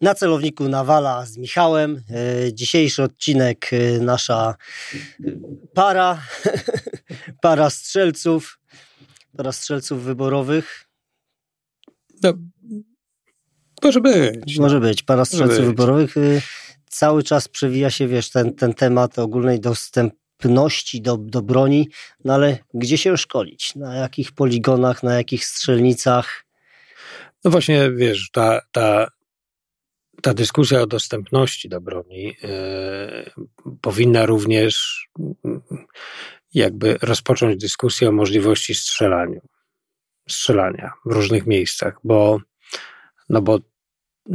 Na celowniku Nawala z Michałem. E, dzisiejszy odcinek e, nasza para, para strzelców, para strzelców wyborowych. No, może być. Może być, para strzelców być. wyborowych. E, cały czas przewija się, wiesz, ten, ten temat ogólnej dostępności do, do broni, no ale gdzie się szkolić? Na jakich poligonach, na jakich strzelnicach? No właśnie, wiesz, ta, ta ta dyskusja o dostępności do broni yy, powinna również yy, jakby rozpocząć dyskusję o możliwości strzelania, strzelania w różnych miejscach, bo, no bo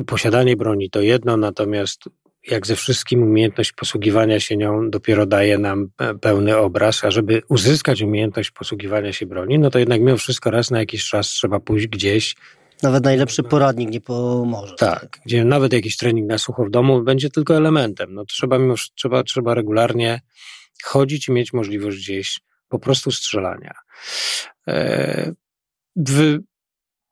posiadanie broni to jedno, natomiast jak ze wszystkim umiejętność posługiwania się nią dopiero daje nam pełny obraz, a żeby uzyskać umiejętność posługiwania się broni, no to jednak mimo wszystko raz na jakiś czas trzeba pójść gdzieś nawet najlepszy poradnik nie pomoże. Tak, gdzie nawet jakiś trening na sucho w domu będzie tylko elementem. No trzeba, mimo, trzeba, trzeba regularnie chodzić i mieć możliwość gdzieś po prostu strzelania. E, w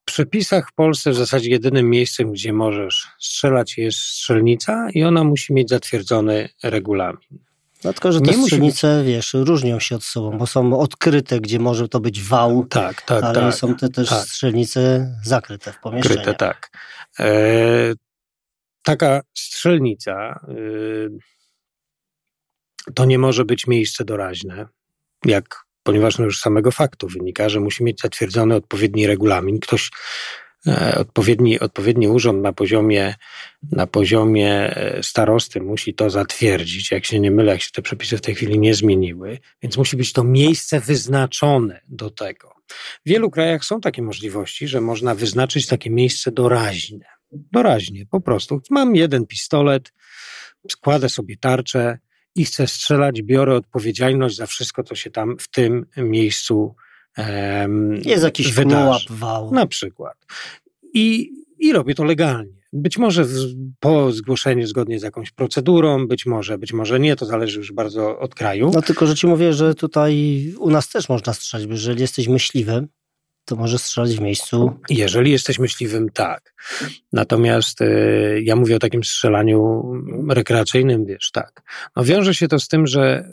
przepisach w Polsce w zasadzie jedynym miejscem, gdzie możesz strzelać jest strzelnica i ona musi mieć zatwierdzony regulamin. No tylko, że te nie strzelnice, być... wiesz, różnią się od sobą, bo są odkryte, gdzie może to być wał, tak, tak, ale tak, są te też tak. strzelnice zakryte w pomieszczeniu. Kryte, tak. E, taka strzelnica e, to nie może być miejsce doraźne, jak, ponieważ no już z samego faktu wynika, że musi mieć zatwierdzony odpowiedni regulamin. Ktoś odpowiedni, odpowiedni urząd na poziomie, na poziomie e, starosty musi to zatwierdzić. Jak się nie mylę, jak się te przepisy w tej chwili nie zmieniły, więc musi być to miejsce wyznaczone do tego. W wielu krajach są takie możliwości, że można wyznaczyć takie miejsce doraźne. Doraźnie, po prostu. Mam jeden pistolet, składę sobie tarczę i chcę strzelać, biorę odpowiedzialność za wszystko, co się tam w tym miejscu um, Jest jakiś wał. Na przykład. I, I robię to legalnie. Być może po zgłoszeniu zgodnie z jakąś procedurą, być może, być może nie, to zależy już bardzo od kraju. No tylko, że ci mówię, że tutaj u nas też można strzelać, bo jeżeli jesteś myśliwym, to może strzelać w miejscu. Jeżeli jesteś myśliwym, tak. Natomiast y, ja mówię o takim strzelaniu rekreacyjnym, wiesz, tak. No wiąże się to z tym, że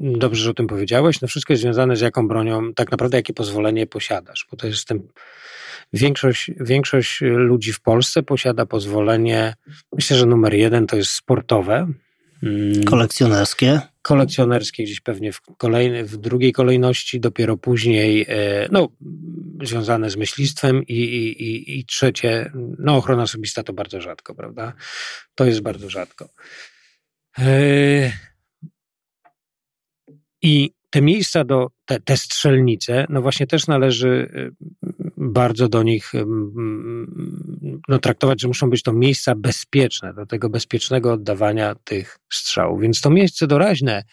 mm, dobrze, że o tym powiedziałeś, no wszystko jest związane z jaką bronią, tak naprawdę jakie pozwolenie posiadasz, bo to jest ten Większość, większość ludzi w Polsce posiada pozwolenie, myślę, że numer jeden to jest sportowe. Mm. Kolekcjonerskie. Kolekcjonerskie gdzieś pewnie w, kolejny, w drugiej kolejności, dopiero później e, no, związane z myślistwem i, i, i trzecie, no ochrona osobista to bardzo rzadko, prawda? To jest bardzo rzadko. E, I te miejsca do, te, te strzelnice, no właśnie też należy y, bardzo do nich no, traktować, że muszą być to miejsca bezpieczne, do tego bezpiecznego oddawania tych strzałów. Więc to miejsce doraźne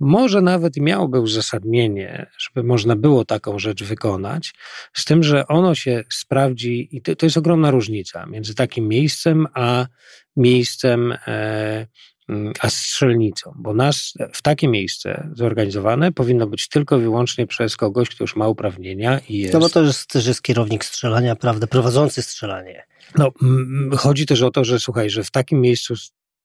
może nawet miałoby uzasadnienie, żeby można było taką rzecz wykonać, z tym, że ono się sprawdzi, i to, to jest ogromna różnica między takim miejscem a miejscem e, a strzelnicą, bo nas w takie miejsce zorganizowane powinno być tylko i wyłącznie przez kogoś, kto już ma uprawnienia i jest... No bo to jest, też jest kierownik strzelania, prawda, prowadzący strzelanie. No, chodzi też o to, że słuchaj, że w takim miejscu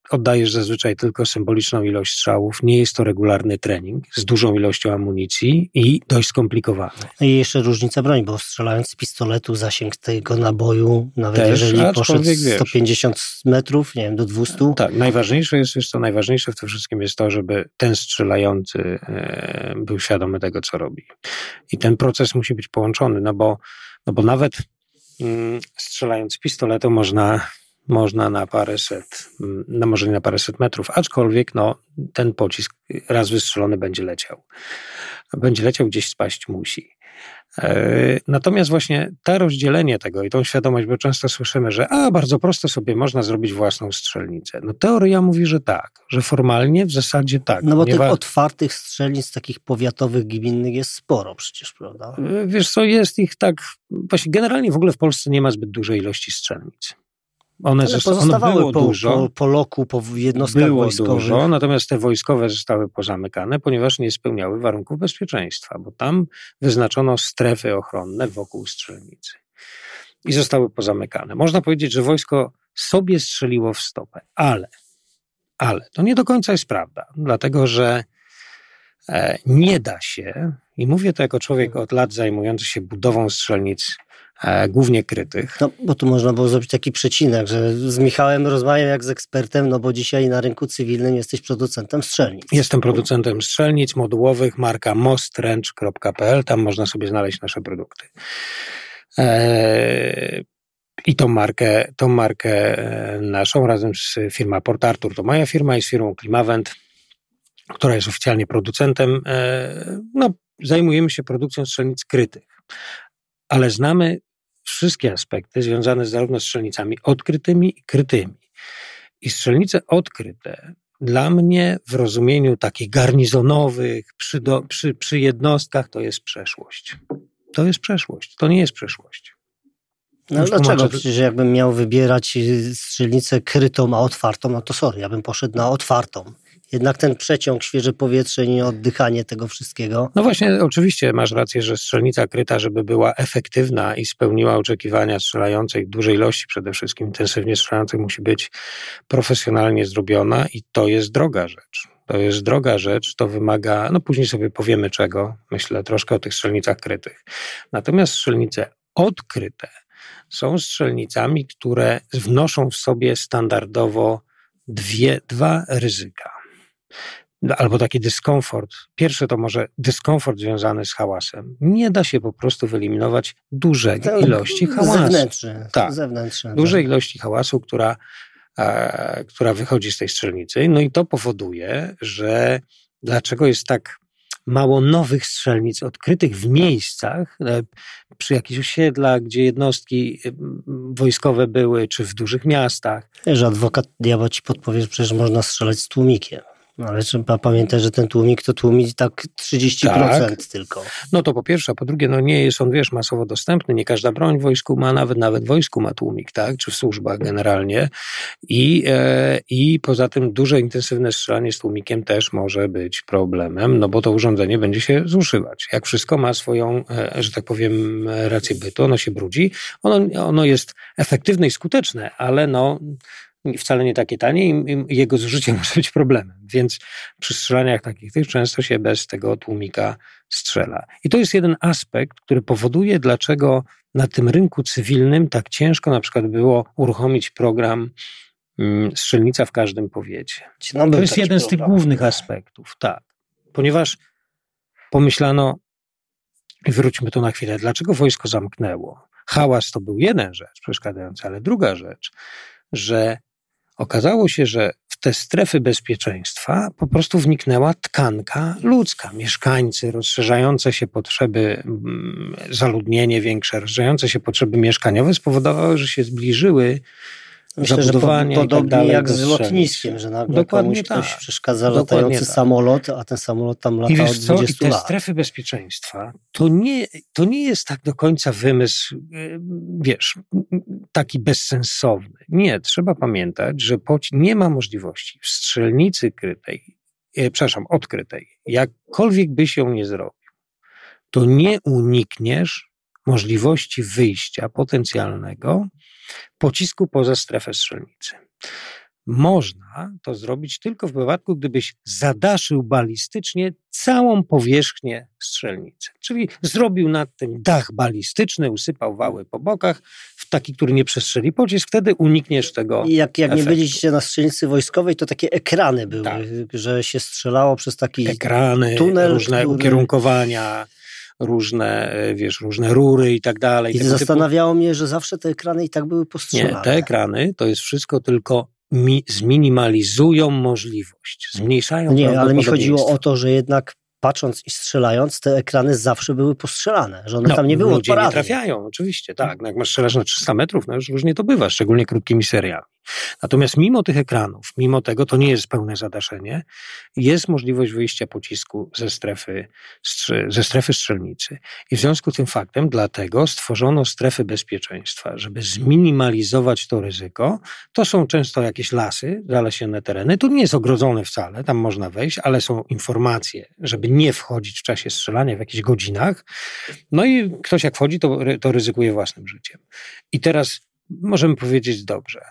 oddajesz zazwyczaj tylko symboliczną ilość strzałów. Nie jest to regularny trening z dużą ilością amunicji i dość skomplikowany. No i jeszcze różnica broni, bo strzelając z pistoletu zasięg tego naboju, nawet Też, jeżeli poszedł 150 wiesz, metrów, nie wiem, do 200. Tak, najważniejsze jest, wiesz co, najważniejsze w tym wszystkim jest to, żeby ten strzelający e, był świadomy tego, co robi. I ten proces musi być połączony, no bo, no bo nawet mm, strzelając z pistoletu można można na paręset, no może nie na paręset metrów, aczkolwiek no, ten pocisk raz wystrzelony będzie leciał. Będzie leciał, gdzieś spaść musi. E, natomiast właśnie to rozdzielenie tego i tą świadomość, bo często słyszymy, że a bardzo prosto sobie można zrobić własną strzelnicę. No teoria mówi, że tak, że formalnie w zasadzie tak. No bo tych otwartych strzelnic takich powiatowych, gminnych jest sporo przecież, prawda? E, wiesz co, jest ich tak, właśnie generalnie w ogóle w Polsce nie ma zbyt dużej ilości strzelnic. One, Ale pozostawały one po, dużo, po, po loku, po jednostkach było wojskowych. Dużo, natomiast te wojskowe zostały pozamykane, ponieważ nie spełniały warunków bezpieczeństwa, bo tam wyznaczono strefy ochronne wokół strzelnicy i zostały pozamykane. Można powiedzieć, że wojsko sobie strzeliło w stopę. Ale, ale to nie do końca jest prawda, dlatego że e, nie da się, i mówię to jako człowiek od lat zajmujący się budową strzelnic głównie krytych. No, bo tu można było zrobić taki przecinek, że z Michałem rozmawiam jak z ekspertem, no bo dzisiaj na rynku cywilnym jesteś producentem strzelnic. Jestem producentem strzelnic modułowych, marka mostrench.pl, tam można sobie znaleźć nasze produkty. Eee, I tą markę, tą markę e, naszą razem z firmą Port Arthur, to moja firma i z firmą Klimavent, która jest oficjalnie producentem, e, no, zajmujemy się produkcją strzelnic krytych ale znamy wszystkie aspekty związane zarówno z strzelnicami odkrytymi i krytymi. I strzelnice odkryte dla mnie w rozumieniu takich garnizonowych, przy, do, przy, przy jednostkach, to jest przeszłość. To jest przeszłość, to nie jest przyszłość. No Już dlaczego? Tłumaczę... Przecież jakbym miał wybierać strzelnicę krytą, a otwartą, no to sorry, ja bym poszedł na otwartą jednak ten przeciąg, świeże powietrze, nie oddychanie tego wszystkiego. No właśnie, oczywiście masz rację, że strzelnica kryta, żeby była efektywna i spełniła oczekiwania strzelających, dużej ilości przede wszystkim, intensywnie strzelających, musi być profesjonalnie zrobiona i to jest droga rzecz. To jest droga rzecz, to wymaga, no później sobie powiemy czego, myślę troszkę o tych strzelnicach krytych. Natomiast strzelnice odkryte są strzelnicami, które wnoszą w sobie standardowo dwie, dwa ryzyka. No, albo taki dyskomfort. Pierwsze to może dyskomfort związany z hałasem. Nie da się po prostu wyeliminować dużej ilości hałasu. Zewnętrzny. Tak, zewnętrzny, dużej tak. ilości hałasu, która, e, która wychodzi z tej strzelnicy. No i to powoduje, że dlaczego jest tak mało nowych strzelnic odkrytych w miejscach, e, przy jakichś osiedlach, gdzie jednostki e, wojskowe były, czy w dużych miastach. Że adwokat diabła ci podpowie, że przecież można strzelać z tłumikiem. No ale trzeba pamiętać, że ten tłumik to tłumik tak 30% tak. tylko. No to po pierwsze, a po drugie, no nie jest on, wiesz, masowo dostępny. Nie każda broń w wojsku ma, nawet nawet w wojsku ma tłumik, tak? Czy w służbach generalnie. I, e, I poza tym duże, intensywne strzelanie z tłumikiem też może być problemem, no bo to urządzenie będzie się zużywać. Jak wszystko ma swoją, e, że tak powiem, rację bytu, ono się brudzi. Ono, ono jest efektywne i skuteczne, ale no wcale nie takie tanie i jego zużycie może być problemem. Więc przy strzelaniach takich tych często się bez tego tłumika strzela. I to jest jeden aspekt, który powoduje, dlaczego na tym rynku cywilnym tak ciężko na przykład było uruchomić program mm, strzelnica w każdym powiecie. No, to jest jeden z tych głównych aspektów, tak. Ponieważ pomyślano, i wróćmy tu na chwilę, dlaczego wojsko zamknęło? Hałas to był jeden rzecz przeszkadzający, ale druga rzecz, że Okazało się, że w te strefy bezpieczeństwa po prostu wniknęła tkanka ludzka. Mieszkańcy, rozszerzające się potrzeby, mm, zaludnienie większe, rozszerzające się potrzeby mieszkaniowe spowodowały, że się zbliżyły Myślę, że po, podobnie tak jak z lotniskiem, że nagle Dokładnie komuś tak. przeszkadza latający tak. samolot, a ten samolot tam lata I wiesz od 20 co? I te lat. strefy bezpieczeństwa to nie, to nie jest tak do końca wymysł, e, wiesz, taki bezsensowny. Nie, trzeba pamiętać, że nie ma możliwości w strzelnicy krytej, e, przepraszam, odkrytej, jakkolwiek byś ją nie zrobił, to nie unikniesz możliwości wyjścia potencjalnego pocisku poza strefę strzelnicy. Można to zrobić tylko w wypadku, gdybyś zadaszył balistycznie całą powierzchnię strzelnicy. Czyli zrobił nad tym dach balistyczny, usypał wały po bokach, w taki, który nie przestrzeli pocisk, wtedy unikniesz tego. I jak, jak nie byliście na strzelnicy wojskowej, to takie ekrany były, tak. że się strzelało przez taki ekrany, tunel. Różne który... ukierunkowania różne, e, wiesz, różne rury i tak dalej. I zastanawiało typu... mnie, że zawsze te ekrany i tak były postrzelane. Nie, te ekrany to jest wszystko tylko mi, zminimalizują możliwość, zmniejszają Nie, ale mi chodziło o to, że jednak patrząc i strzelając, te ekrany zawsze były postrzelane, że one no, tam nie były ludzie nie trafiają, oczywiście, tak. No jak masz strzelać na 300 metrów, no już różnie to bywa, szczególnie krótkimi seriami. Natomiast mimo tych ekranów, mimo tego, to nie jest pełne zadaszenie, jest możliwość wyjścia pocisku ze strefy, ze strefy strzelnicy. I w związku z tym faktem, dlatego stworzono strefy bezpieczeństwa, żeby zminimalizować to ryzyko. To są często jakieś lasy, zalesione tereny. Tu nie jest ogrodzone wcale, tam można wejść, ale są informacje, żeby nie wchodzić w czasie strzelania w jakichś godzinach. No i ktoś jak wchodzi, to, to ryzykuje własnym życiem. I teraz możemy powiedzieć dobrze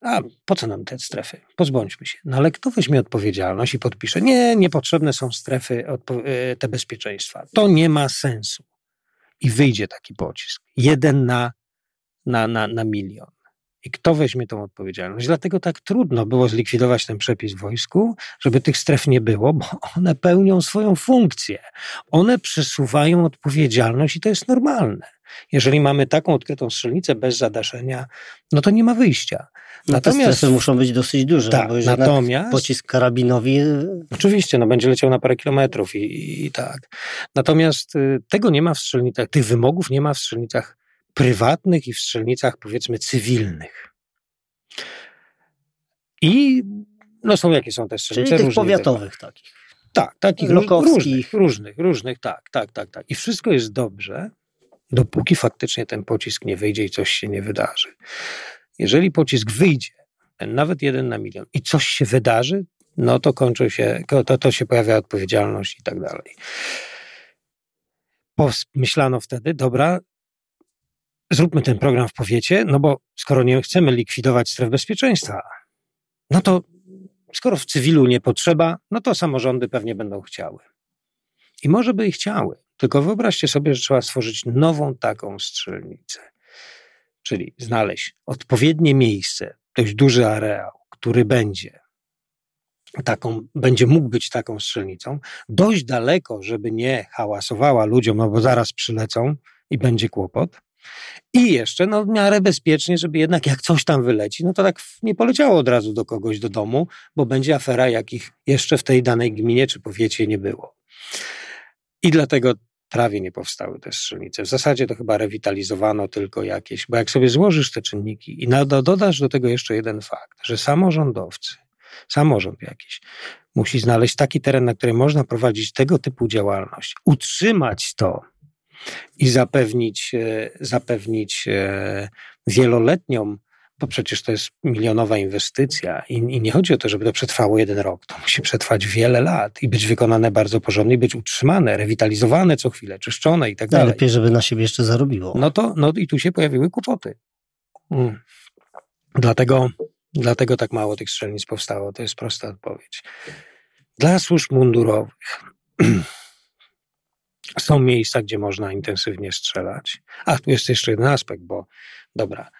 a po co nam te strefy? Pozbądźmy się. No ale kto weźmie odpowiedzialność i podpisze, nie, niepotrzebne są strefy, e, te bezpieczeństwa. To nie ma sensu. I wyjdzie taki pocisk. Jeden na, na, na, na milion. I kto weźmie tą odpowiedzialność? Dlatego tak trudno było zlikwidować ten przepis w wojsku, żeby tych stref nie było, bo one pełnią swoją funkcję. One przesuwają odpowiedzialność i to jest normalne. Jeżeli mamy taką odkrytą strzelnicę bez zadaszenia, no to nie ma wyjścia. No natomiast te muszą być dosyć duże, tak, bo natomiast pocisk karabinowi. Oczywiście, no będzie leciał na parę kilometrów i, i tak. Natomiast y, tego nie ma w strzelnicach, tych wymogów nie ma w strzelnicach prywatnych i w strzelnicach powiedzmy cywilnych. I no są jakie są te strzelnice? Czyli tych powiatowych tego. takich. Tak, takich różnych, różnych, różnych, tak, tak, tak, tak. I wszystko jest dobrze, dopóki faktycznie ten pocisk nie wyjdzie i coś się nie wydarzy. Jeżeli pocisk wyjdzie, nawet jeden na milion, i coś się wydarzy, no to kończy się, to, to się pojawia odpowiedzialność i tak dalej. Pomyślano wtedy, dobra, zróbmy ten program w powiecie, no bo skoro nie chcemy likwidować stref bezpieczeństwa, no to skoro w cywilu nie potrzeba, no to samorządy pewnie będą chciały. I może by i chciały, tylko wyobraźcie sobie, że trzeba stworzyć nową taką strzelnicę. Czyli znaleźć odpowiednie miejsce, dość duży areał, który będzie taką, będzie mógł być taką strzelnicą, dość daleko, żeby nie hałasowała ludziom, no bo zaraz przylecą i będzie kłopot. I jeszcze no, w miarę bezpiecznie, żeby jednak jak coś tam wyleci, no to tak nie poleciało od razu do kogoś do domu, bo będzie afera, jakich jeszcze w tej danej gminie czy powiecie nie było. I dlatego prawie nie powstały te strzelnice. W zasadzie to chyba rewitalizowano tylko jakieś, bo jak sobie złożysz te czynniki i dodasz do tego jeszcze jeden fakt, że samorządowcy, samorząd jakiś, musi znaleźć taki teren, na którym można prowadzić tego typu działalność, utrzymać to i zapewnić, e, zapewnić e, wieloletnią bo przecież to jest milionowa inwestycja i, i, nie chodzi o to, żeby to przetrwało jeden rok. To musi przetrwać wiele lat i być wykonane bardzo porządnie, i być utrzymane, rewitalizowane co chwilę, czyszczone i tak dalej. Lepiej, żeby na siebie jeszcze zarobiło. No to no i tu się pojawiły kłopoty. Mm. Dlatego, dlatego tak mało tych strzelnic powstało. To jest prosta odpowiedź. Dla służb mundurowych są miejsca, gdzie można intensywnie strzelać. A tu jest jeszcze jeden aspekt, bo dobra,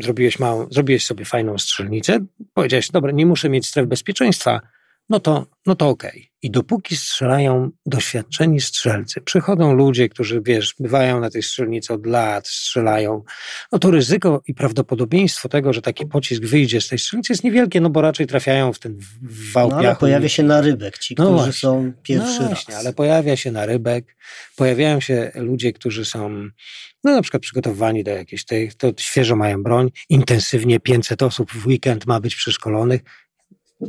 zrobiłeś, małą, zrobiłeś sobie fajną strzelnicę, powiedziałeś, dobra, nie muszę mieć stref bezpieczeństwa, no to, no to okej. Okay. I dopóki strzelają doświadczeni strzelcy, przychodzą ludzie, którzy, wiesz, bywają na tej strzelnicy od lat, strzelają, no to ryzyko i prawdopodobieństwo tego, że taki pocisk wyjdzie z tej strzelnicy jest niewielkie, no bo raczej trafiają w ten wał no, ale pojawia się na rybek, ci, no którzy właśnie, są pierwszy no właśnie, raz. ale pojawia się na rybek, pojawiają się ludzie, którzy są no na przykład przygotowani do jakiejś, tej, to świeżo mają broń, intensywnie 500 osób w weekend ma być przeszkolonych,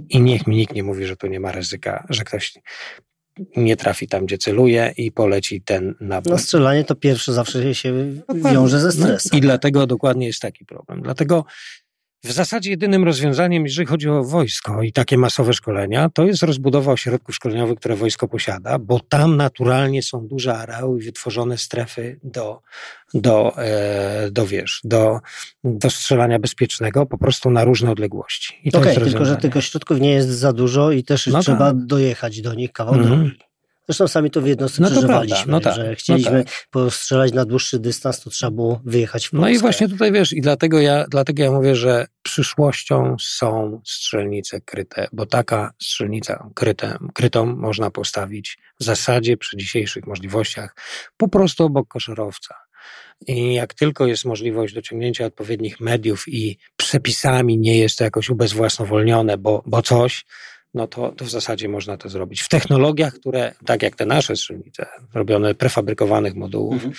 i niech mi nikt nie mówi, że tu nie ma ryzyka, że ktoś nie trafi tam, gdzie celuje i poleci ten na. No strzelanie to pierwsze zawsze się wiąże ze stresem. No, I dlatego dokładnie jest taki problem. Dlatego w zasadzie jedynym rozwiązaniem, jeżeli chodzi o wojsko i takie masowe szkolenia, to jest rozbudowa ośrodków szkoleniowych, które wojsko posiada, bo tam naturalnie są duże areały i wytworzone strefy do, do, e, do wiesz, do, do strzelania bezpiecznego po prostu na różne odległości. Okej, okay, tylko że tych ośrodków nie jest za dużo i też no trzeba tak. dojechać do nich kawał mm. drogi. Zresztą sami to w jednostce no przeżywaliśmy, no tak, że chcieliśmy no tak. postrzelać na dłuższy dystans, to trzeba było wyjechać w Polskę. No i właśnie tutaj wiesz, i dlatego ja, dlatego ja mówię, że przyszłością są strzelnice kryte, bo taka strzelnica kryte, krytą można postawić w zasadzie przy dzisiejszych możliwościach po prostu obok koszarowca. I jak tylko jest możliwość dociągnięcia odpowiednich mediów i przepisami nie jest to jakoś ubezwłasnowolnione, bo, bo coś, no to, to w zasadzie można to zrobić. W technologiach, które, tak jak te nasze strzelnice, robione prefabrykowanych modułów, mhm.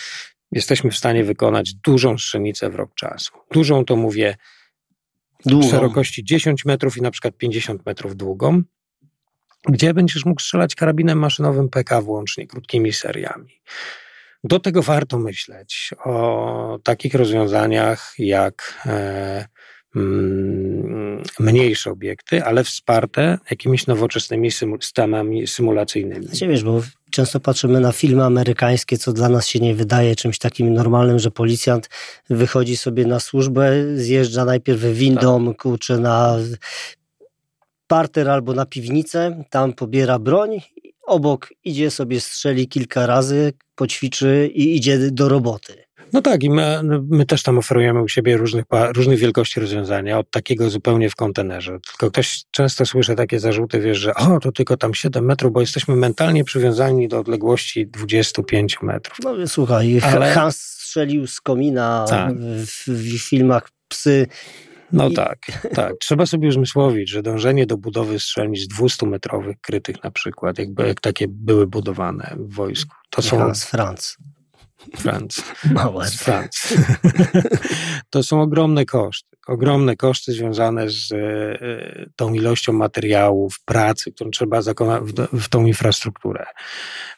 jesteśmy w stanie wykonać dużą strzelnicę w rok czasu. Dużą to mówię długą. szerokości 10 metrów i na przykład 50 metrów długą, gdzie będziesz mógł strzelać karabinem maszynowym PK włącznie, krótkimi seriami. Do tego warto myśleć o takich rozwiązaniach jak e, mniejsze obiekty, ale wsparte jakimiś nowoczesnymi systemami symulacyjnymi. Znaczy, wiesz, bo często patrzymy na filmy amerykańskie, co dla nas się nie wydaje czymś takim normalnym, że policjant wychodzi sobie na służbę, zjeżdża najpierw windą, tak. kurczę, na parter albo na piwnicę, tam pobiera broń, obok idzie sobie strzeli kilka razy, poćwiczy i idzie do roboty. No tak, i my, my, też tam oferujemy u siebie różnych, różnych wielkości rozwiązania, od takiego zupełnie w kontenerze. Tylko ktoś często słyszy takie zarzuty, wiesz, że o, to tylko tam 7 metrów, bo jesteśmy mentalnie przywiązani do odległości 25 metrów. No słuchaj, Ale... Hans strzelił z komina tak. w, w filmach Psy no I... tak, tak. Trzeba sobie uzmysłowić, że dążenie do budowy strzelnic 200-metrowych krytych na przykład, jakby jak takie były budowane w wojsku, to są... z Franc. Franc. Małe. Z Franc. to są ogromne koszty. Ogromne koszty związane z e, tą ilością materiałów, pracy, którą trzeba zakonać w, w tą infrastrukturę.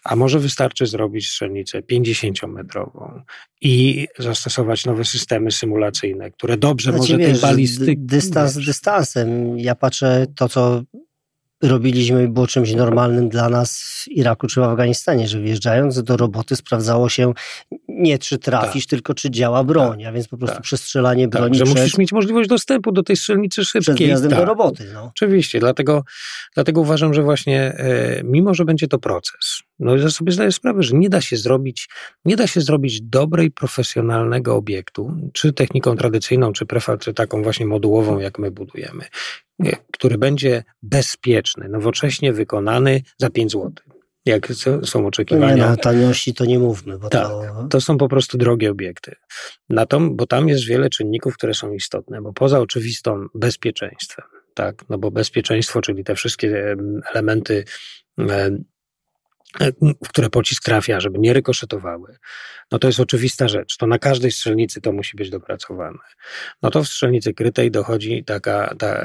A może wystarczy zrobić strzelnicę 50-metrową i zastosować nowe systemy symulacyjne, które dobrze znaczy, może wiesz, tej balistyki... Dystans dystansem. Ja patrzę to, co robiliśmy było czymś normalnym dla nas w Iraku czy w Afganistanie, że wjeżdżając do roboty sprawdzało się nie czy trafisz, tak. tylko czy działa broń, tak. a więc po prostu tak. przestrzelanie tak, broni. Że przed, musisz mieć możliwość dostępu do tej strzelnicy szybkiej. Przed wjazdem do tak. roboty. No. Oczywiście, dlatego, dlatego uważam, że właśnie e, mimo, że będzie to proces, no ja sobie zdaję sprawę, że nie da się zrobić, nie da się zrobić dobrej, profesjonalnego obiektu, czy techniką tradycyjną, czy prefab, czy taką właśnie modułową, jak my budujemy który będzie bezpieczny, nowocześnie wykonany za 5 zł. Jak są oczekiwania. Nie, no, taniości to nie mówmy. Bo tak, to... to są po prostu drogie obiekty. Na bo tam jest wiele czynników, które są istotne, bo poza oczywistą bezpieczeństwem, tak, no bo bezpieczeństwo, czyli te wszystkie elementy w które pocisk trafia, żeby nie rykoszetowały, no to jest oczywista rzecz. To na każdej strzelnicy to musi być dopracowane. No to w strzelnicy krytej dochodzi taka, ta,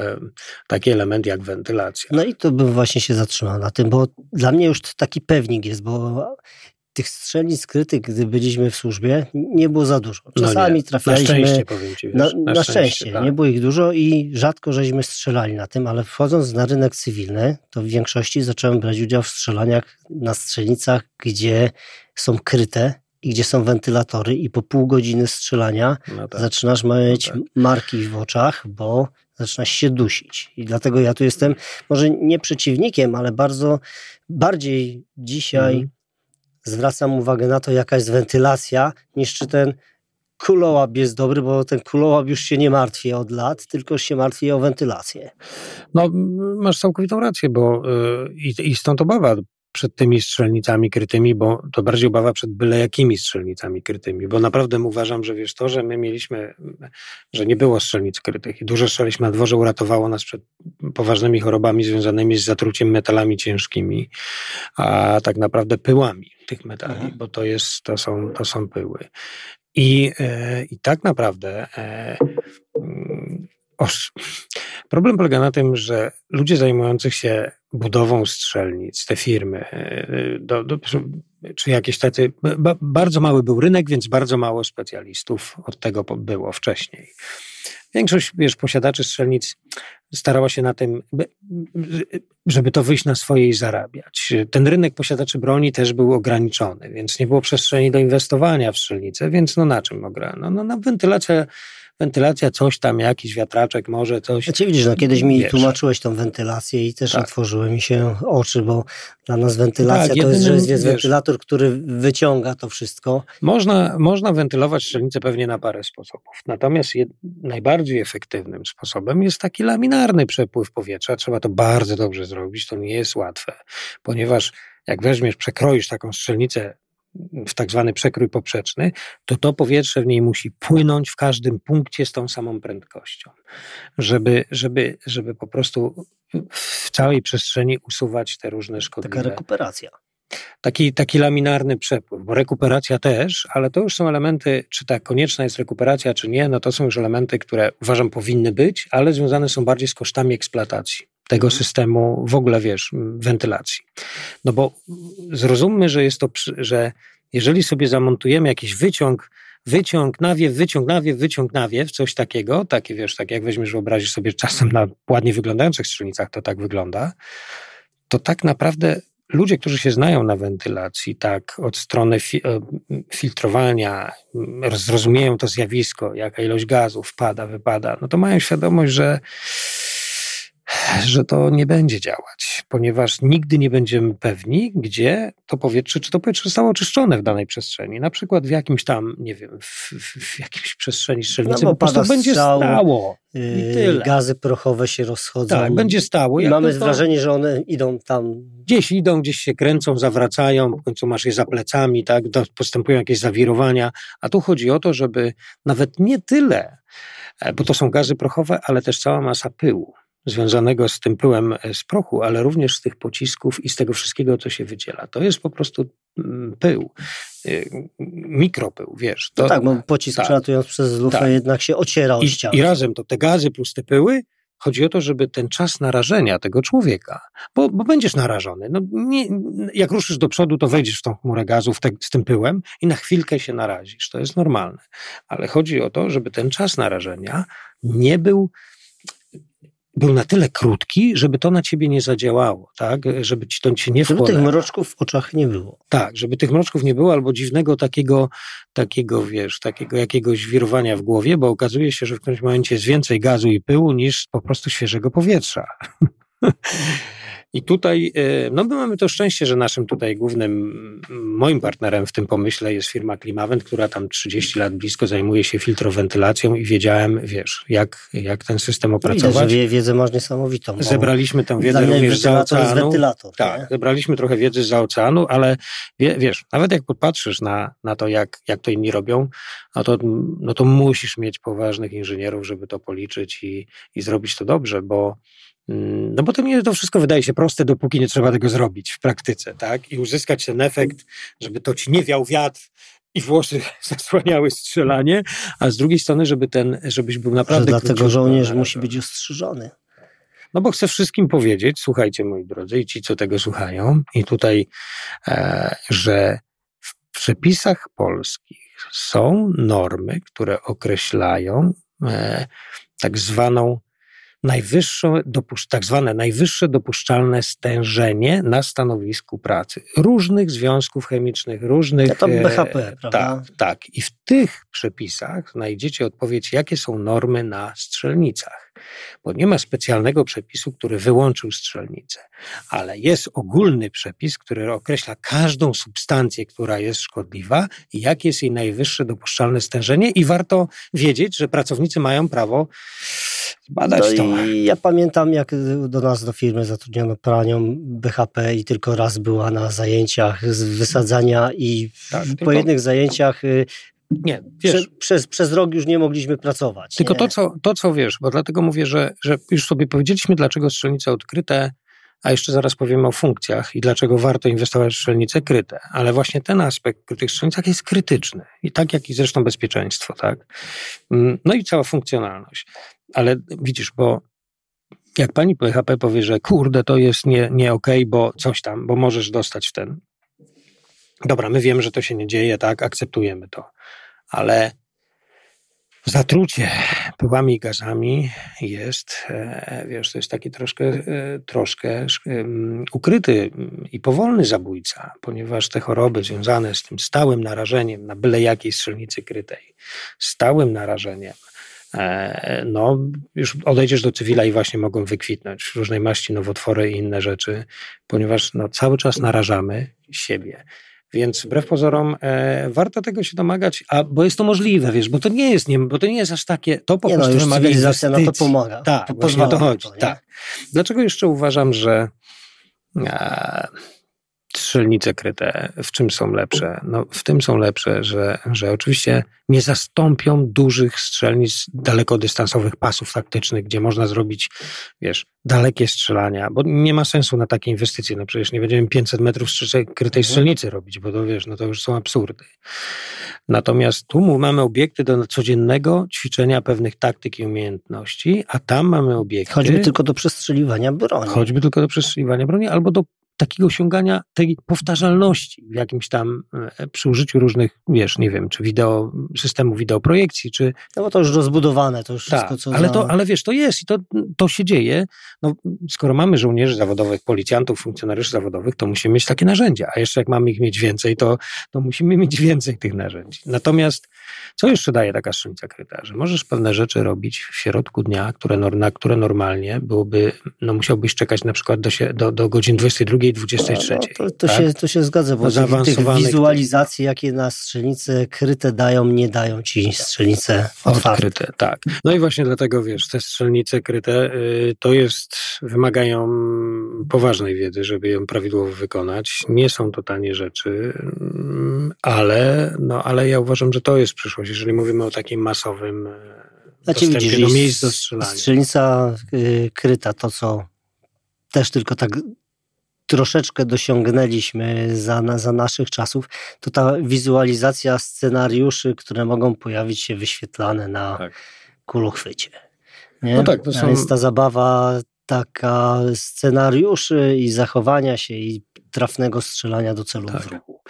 taki element jak wentylacja. No i to bym właśnie się zatrzymał na tym, bo dla mnie już taki pewnik jest, bo tych strzelnic skrytych, gdy byliśmy w służbie, nie było za dużo. No Czasami no trafialiśmy. Na szczęście, powiem ci, wiesz, na, na, na, szczęście, szczęście tak. nie było ich dużo i rzadko żeśmy strzelali na tym, ale wchodząc na rynek cywilny, to w większości zacząłem brać udział w strzelaniach na strzelnicach, gdzie są kryte i gdzie są wentylatory i po pół godziny strzelania no tak. zaczynasz mieć no tak. marki w oczach, bo zaczynasz się dusić. I dlatego ja tu jestem może nie przeciwnikiem, ale bardzo bardziej dzisiaj mhm zwracam uwagę na to, jaka jest wentylacja, niż czy ten kulołap jest dobry, bo ten kulołap już się nie martwi od lat, tylko się martwi o wentylację. No, masz całkowitą rację, bo yy, i stąd obawa przed tymi strzelnicami krytymi, bo to bardziej obawa przed byle jakimi strzelnicami krytymi, bo naprawdę uważam, że wiesz to, że my mieliśmy, że nie było strzelnic krytych i dużo strzeliśmy na dworze uratowało nas przed poważnymi chorobami związanymi z zatruciem metalami ciężkimi, a tak naprawdę pyłami tych metali, mhm. bo to jest, to są, to są pyły. I, e, i tak naprawdę e, Oż, problem polega na tym, że ludzie zajmujących się budową strzelnic, te firmy, e, do, do, czy jakieś tacy, bardzo mały był rynek, więc bardzo mało specjalistów od tego było wcześniej. Większość, wiesz, posiadaczy strzelnic starała się na tym, żeby to wyjść na swoje i zarabiać. Ten rynek posiadaczy broni też był ograniczony, więc nie było przestrzeni do inwestowania w strzelnice, więc no na czym ograno? No na wentylację wentylacja, coś tam, jakiś wiatraczek, może coś. Znaczy widzisz, no kiedyś mi wiesz. tłumaczyłeś tą wentylację i też tak. otworzyły mi się oczy, bo dla nas wentylacja tak, to jest, że jest wentylator, który wyciąga to wszystko. Można, można wentylować strzelnicę pewnie na parę sposobów. Natomiast jed, najbardziej efektywnym sposobem jest taki laminarny przepływ powietrza. Trzeba to bardzo dobrze zrobić, to nie jest łatwe, ponieważ jak weźmiesz, przekroisz taką strzelnicę w tak zwany przekrój poprzeczny, to to powietrze w niej musi płynąć w każdym punkcie z tą samą prędkością, żeby, żeby, żeby po prostu w całej przestrzeni usuwać te różne szkodliwe... Taka rekuperacja. Taki, taki laminarny przepływ, bo rekuperacja też, ale to już są elementy, czy ta konieczna jest rekuperacja, czy nie, no to są już elementy, które uważam powinny być, ale związane są bardziej z kosztami eksploatacji tego mhm. systemu w ogóle, wiesz, wentylacji. No bo zrozummy, że jest to, że jeżeli sobie zamontujemy jakiś wyciąg, wyciąg, nawiew, wyciąg, nawiew, wyciąg, nawiew, coś takiego, takie wiesz, tak jak weźmiesz, wyobrazisz sobie czasem na ładnie wyglądających strzelnicach to tak wygląda, to tak naprawdę ludzie, którzy się znają na wentylacji, tak, od strony fi filtrowania, zrozumieją to zjawisko, jaka ilość gazu wpada, wypada, no to mają świadomość, że że to nie będzie działać, ponieważ nigdy nie będziemy pewni, gdzie to powietrze, czy to powietrze zostało oczyszczone w danej przestrzeni. Na przykład w jakimś tam, nie wiem, w, w jakiejś przestrzeni strzelnicy no, po prostu będzie strzał, stało. Yy, gazy prochowe się rozchodzą. Tak, będzie stało. I mamy to, wrażenie, że one idą tam. Gdzieś idą, gdzieś się kręcą, zawracają, w końcu masz je za plecami, tak, postępują jakieś zawirowania, a tu chodzi o to, żeby nawet nie tyle, e, bo to są gazy prochowe, ale też cała masa pyłu związanego z tym pyłem e, z prochu, ale również z tych pocisków i z tego wszystkiego, co się wydziela. To jest po prostu mm, pył, e, mikropył, wiesz. To, no tak, bo pocisk tak, przelatując przez lufę tak. jednak się ociera od I, I razem to te gazy plus te pyły Chodzi o to, żeby ten czas narażenia tego człowieka, bo, bo będziesz narażony. No nie, jak ruszysz do przodu, to wejdziesz w tą chmurę gazów te, z tym pyłem i na chwilkę się narazisz. To jest normalne. Ale chodzi o to, żeby ten czas narażenia nie był był na tyle krótki, żeby to na ciebie nie zadziałało, tak? Żeby ci to cię nie Żeby tych mroczków w oczach nie było. Tak, żeby tych mroczków nie było albo dziwnego takiego, takiego, wiesz, takiego jakiegoś wirowania w głowie, bo okazuje się, że w którymś momencie jest więcej gazu i pyłu niż po prostu świeżego powietrza. I tutaj, e, no my mamy to szczęście, że naszym tutaj głównym, moim partnerem w tym pomyśle jest firma Klimawent, która tam 30 lat blisko zajmuje się filtrowentylacją i wiedziałem, wiesz, jak, jak ten system opracować. Widać, że wiedzę masz niesamowitą. Zebraliśmy tę wiedzę również z oceanu. Tak, nie? zebraliśmy trochę wiedzy z oceanu, ale wie, wiesz, nawet jak popatrzysz na, na to, jak, jak to inni robią, no to, no to musisz mieć poważnych inżynierów, żeby to policzyć i, i zrobić to dobrze, bo no bo to mnie to wszystko wydaje się proste, dopóki nie trzeba tego zrobić w praktyce, tak? I uzyskać ten efekt, żeby to ci nie wiał wiatr i włosy zasłaniały strzelanie, a z drugiej strony, żeby ten, żebyś był naprawdę... Że dlatego żołnierz musi być ostrzyżony. No bo chcę wszystkim powiedzieć, słuchajcie moi drodzy i ci, co tego słuchają, i tutaj, e, że w przepisach polskich są normy, które określają e, tak zwaną najwyższe, tak zwane najwyższe dopuszczalne stężenie na stanowisku pracy. Różnych związków chemicznych, różnych... To BHP, e, prawda? Tak, tak. I w tych przepisach znajdziecie odpowiedź, jakie są normy na strzelnicach. Bo nie ma specjalnego przepisu, który wyłączył strzelnicę, ale jest ogólny przepis, który określa każdą substancję, która jest szkodliwa i jakie jest jej najwyższe dopuszczalne stężenie i warto wiedzieć, że pracownicy mają prawo badać no to. Ja pamiętam, jak do nas do firmy zatrudniono pranią BHP i tylko raz była na zajęciach z wysadzania i tak, po tylko... jednych zajęciach y, nie, wiesz, Prze, przez, przez rok już nie mogliśmy pracować. Tylko to co, to, co wiesz, bo dlatego mówię, że, że już sobie powiedzieliśmy, dlaczego strzelnice odkryte, a jeszcze zaraz powiemy o funkcjach i dlaczego warto inwestować w strzelnice kryte. Ale właśnie ten aspekt w tych strzelnicach jest krytyczny. I tak jak i zresztą bezpieczeństwo, tak? Mm, no i cała funkcjonalność. Ale widzisz, bo jak pani PHP powie, że kurde, to jest nie, nie okej, okay, bo coś tam, bo możesz dostać w ten. Dobra, my wiemy, że to się nie dzieje, tak, akceptujemy to. Ale zatrucie pyłami i gazami jest, e, wiesz, to jest taki troszkę, e, troszkę ukryty i powolny zabójca, ponieważ te choroby związane z tym stałym narażeniem na byle jakiej strzelnicy krytej, stałym narażeniem E, no już odejdziesz do cywila i właśnie mogą wykwitnąć różnej maści nowotwory i inne rzeczy, ponieważ no, cały czas narażamy siebie. Więc wbrew pozorom e, warto tego się domagać, a, bo jest to możliwe, wiesz, bo to nie jest, nie, bo to nie jest aż takie, to po nie no, prostu no, wymaga inwestycji. na to pomaga. Tak, po, o to chodzi. To, tak. Dlaczego jeszcze uważam, że e, strzelnice kryte, w czym są lepsze? No, w tym są lepsze, że, że oczywiście nie zastąpią dużych strzelnic dalekodystansowych pasów taktycznych, gdzie można zrobić, wiesz, dalekie strzelania, bo nie ma sensu na takie inwestycje. No przecież nie będziemy 500 metrów krytej mhm. strzelnicy robić, bo to wiesz, no to już są absurdy. Natomiast tu mamy obiekty do codziennego ćwiczenia pewnych taktyk i umiejętności, a tam mamy obiekty. Choćby tylko do przestrzeliwania broni. Choćby tylko do przestrzeliwania broni, albo do takiego osiągania tej powtarzalności w jakimś tam, e, przy użyciu różnych, wiesz, nie wiem, czy wideo, systemu wideoprojekcji, czy... No bo to już rozbudowane, to już tak, wszystko, co ale, za... to, ale wiesz, to jest i to, to się dzieje. No, skoro mamy żołnierzy zawodowych, policjantów, funkcjonariuszy zawodowych, to musimy mieć takie narzędzia, a jeszcze jak mamy ich mieć więcej, to, to musimy mieć więcej tych narzędzi. Natomiast co jeszcze daje taka strzelnica kryta? Że możesz pewne rzeczy robić w środku dnia, które, na które normalnie byłoby, no musiałbyś czekać na przykład do, do, do godzin 22, 23. No, to, to, tak? się, to się zgadza, bo no, tych, tych wizualizacji, jakie na strzelnice kryte dają, nie dają ci strzelnice otwarte. Odkryte, tak. No i właśnie dlatego, wiesz, te strzelnice kryte y, to jest, wymagają poważnej wiedzy, żeby ją prawidłowo wykonać. Nie są to tanie rzeczy, mm, ale, no, ale ja uważam, że to jest przyszłość, jeżeli mówimy o takim masowym znaczy, widzisz, do miejsc do strzelania. Strzelnica y, kryta, to co też tylko tak troszeczkę dosiągnęliśmy za, za naszych czasów, to ta wizualizacja scenariuszy, które mogą pojawić się wyświetlane na tak. kuluchwycie. Nie? No tak, to są... Jest ta zabawa taka scenariuszy i zachowania się i trafnego strzelania do celu tak. w ruchu.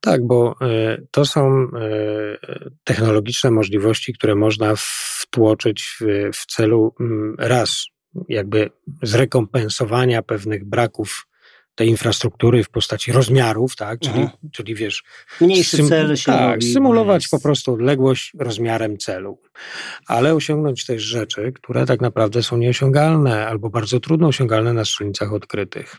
Tak, bo y, to są y, technologiczne możliwości, które można wtłoczyć w, w celu y, raz jakby zrekompensowania pewnych braków tej infrastruktury w postaci rozmiarów, tak? Czyli, mhm. czyli wiesz. Mniejszy sym, cel się Tak, robi, symulować jest... po prostu odległość rozmiarem celu. Ale osiągnąć też rzeczy, które tak naprawdę są nieosiągalne albo bardzo trudno osiągalne na strzelnicach odkrytych.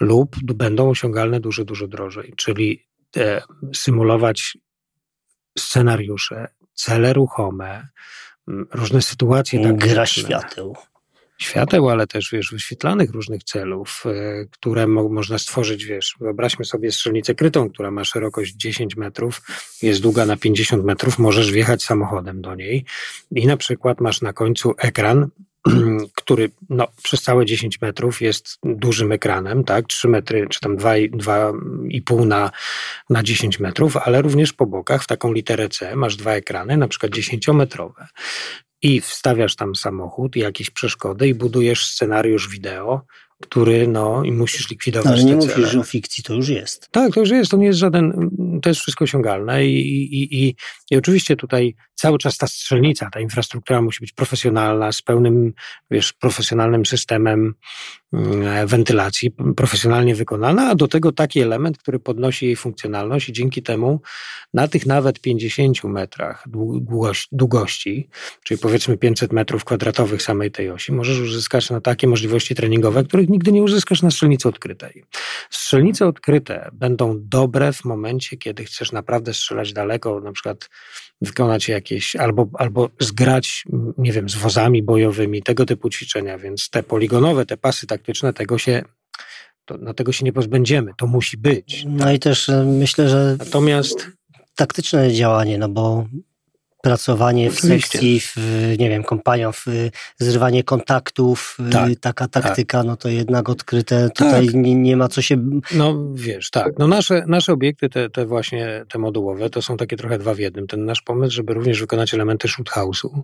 Lub będą osiągalne dużo, dużo drożej. Czyli e, symulować scenariusze, cele ruchome, różne sytuacje. Gra świateł świateł, ale też, wiesz, wyświetlanych różnych celów, e, które mo można stworzyć, wiesz, wyobraźmy sobie strzelnicę krytą, która ma szerokość 10 metrów, jest długa na 50 metrów, możesz wjechać samochodem do niej i na przykład masz na końcu ekran, który no, przez całe 10 metrów jest dużym ekranem, tak? 3 metry, czy tam 2,5 na, na 10 metrów, ale również po bokach w taką literę C masz dwa ekrany, na przykład 10-metrowe i wstawiasz tam samochód, jakieś przeszkody i budujesz scenariusz wideo, który, no, i musisz likwidować no, Ale nie mówisz, że o fikcji to już jest. Tak, to już jest, to nie jest żaden, to jest wszystko osiągalne i, i, i, i oczywiście tutaj cały czas ta strzelnica, ta infrastruktura musi być profesjonalna, z pełnym, wiesz, profesjonalnym systemem mm, wentylacji, profesjonalnie wykonana, a do tego taki element, który podnosi jej funkcjonalność i dzięki temu na tych nawet 50 metrach długości, czyli powiedzmy 500 metrów kwadratowych samej tej osi, możesz uzyskać na takie możliwości treningowe, których nigdy nie uzyskasz na strzelnicy odkrytej. Strzelnice odkryte będą dobre w momencie, kiedy chcesz naprawdę strzelać daleko, na przykład wykonać jakieś, albo, albo zgrać, nie wiem, z wozami bojowymi, tego typu ćwiczenia, więc te poligonowe, te pasy taktyczne, tego się to, no tego się nie pozbędziemy, to musi być. No i też e, myślę, że Natomiast taktyczne działanie, no bo pracowanie w sekcji, w, nie wiem, kompanią, w zrywanie kontaktów, tak, taka tak. taktyka, tak. no to jednak odkryte, tutaj tak. nie, nie, ma co się... No wiesz, tak, no nasze, nasze obiekty, te, te właśnie, te modułowe, to są takie trochę dwa w jednym. Ten nasz pomysł, żeby również wykonać elementy shoot house'u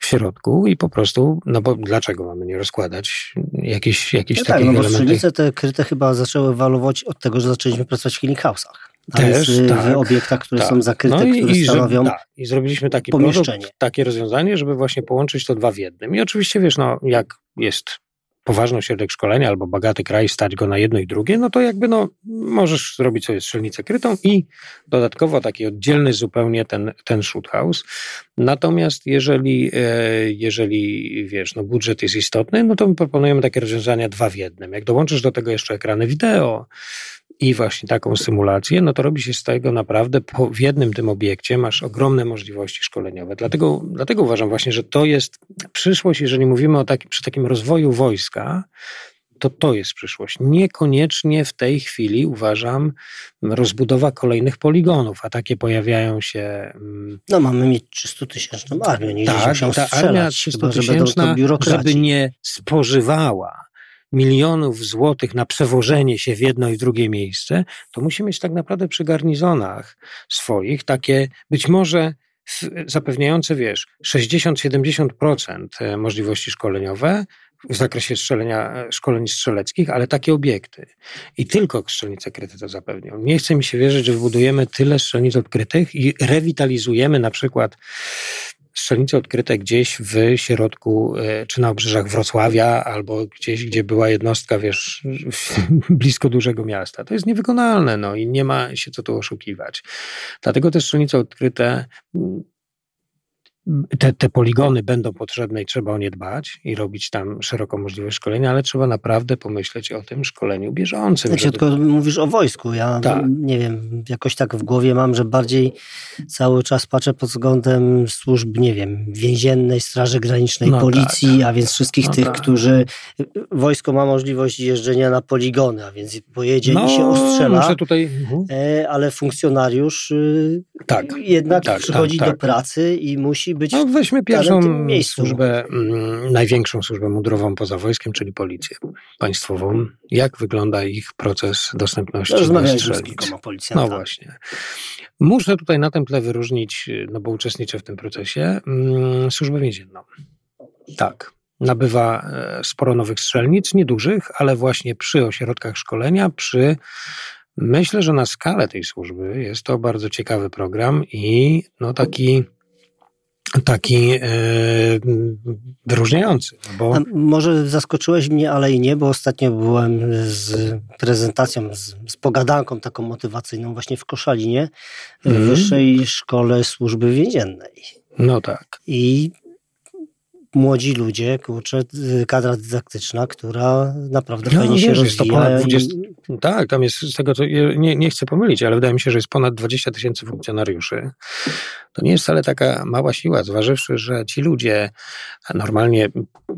w środku i po prostu, no bo dlaczego mamy nie rozkładać jakichś, jakichś no takich tak, no bo elementów? te kryte chyba zaczęły ewoluować od tego, że zaczęliśmy pracować w healing house'ach. Też, w, tak, w obiektach, które tak. są zakryte, no i, które i, stanowią tak. I zrobiliśmy taki pomieszczenie. Produkt, takie rozwiązanie, żeby właśnie połączyć to dwa w jednym. I oczywiście, wiesz, no, jak jest poważny ośrodek szkolenia albo bogaty kraj, stać go na jedno i drugie, no to jakby no, możesz zrobić sobie strzelnicę krytą i dodatkowo taki oddzielny zupełnie ten, ten shoot house. Natomiast jeżeli, e, jeżeli wiesz, no budżet jest istotny, no to my proponujemy takie rozwiązania dwa w jednym. Jak dołączysz do tego jeszcze ekrany wideo, i właśnie taką symulację, no to robi się z tego naprawdę po, w jednym tym obiekcie masz ogromne możliwości szkoleniowe. Dlatego, dlatego uważam właśnie, że to jest przyszłość, jeżeli mówimy o takim, przy takim rozwoju wojska, to to jest przyszłość. Niekoniecznie w tej chwili uważam rozbudowa kolejnych poligonów, a takie pojawiają się. No mamy mieć 300 tysięczną armię, nie tak, ta armia 300 tysięczna, żeby nie spożywała milionów złotych na przewożenie się w jedno i w drugie miejsce, to musi mieć tak naprawdę przy garnizonach swoich takie być może zapewniające, wiesz, 60-70% e, możliwości szkoleniowe w zakresie strzelenia, szkoleń strzeleckich, ale takie obiekty. I tylko strzelnice kryte to zapewnią. Nie chce mi się wierzyć, że wybudujemy tyle strzelnic odkrytych i rewitalizujemy na przykład strzelnice odkryte gdzieś w środku, e, czy na obrzeżach Wrocławia, albo gdzieś, gdzie była jednostka, wiesz, blisko dużego miasta. To jest niewykonalne, no i nie ma się co tu oszukiwać. Dlatego te strzelnice odkryte te, te poligony będą potrzebne i trzeba o nie dbać i robić tam szeroką możliwość szkolenia, ale trzeba naprawdę pomyśleć o tym szkoleniu bieżącym. Znaczy, żeby... tylko mówisz o wojsku. Ja tak. nie wiem, jakoś tak w głowie mam, że bardziej cały czas patrzę pod względem służb, nie wiem, więziennej, Straży Granicznej, no policji, tak. a więc wszystkich no tych, tak. którzy... Wojsko ma możliwość jeżdżenia na poligony, a więc pojedzie no, i się ostrzela, tutaj... Mhm. E, ale funkcjonariusz y, tak. jednak tak, przychodzi tak, do tak. pracy i musi być no, weźmy pierwszą służbę, mm, największą służbę mundurową poza wojskiem, czyli policję państwową. Jak wygląda ich proces dostępności Rozmawialiśmy z kilkoma policjantami. No właśnie. Muszę tutaj na tym tle wyróżnić, no bo uczestniczę w tym procesie, mm, służbę więzienną. Tak. Nabywa e, sporo nowych strzelnic, niedużych, ale właśnie przy ośrodkach szkolenia, przy Myślę, że na skalę tej służby jest to bardzo ciekawy program i no taki taki e, wyróżniający. Bo... może zaskoczyłeś mnie, ale i nie, bo ostatnio byłem z prezentacją, z, z pogadanką taką motywacyjną właśnie w Koszalinie, w mm. Wyższej Szkole Służby Więziennej. No tak. I młodzi ludzie, kurczę, kadra dydaktyczna, która naprawdę no, fajnie wiesz, się rozwija. 20, i... Tak, tam jest z tego, co nie, nie chcę pomylić, ale wydaje mi się, że jest ponad 20 tysięcy funkcjonariuszy. To nie jest wcale taka mała siła, zważywszy, że ci ludzie, normalnie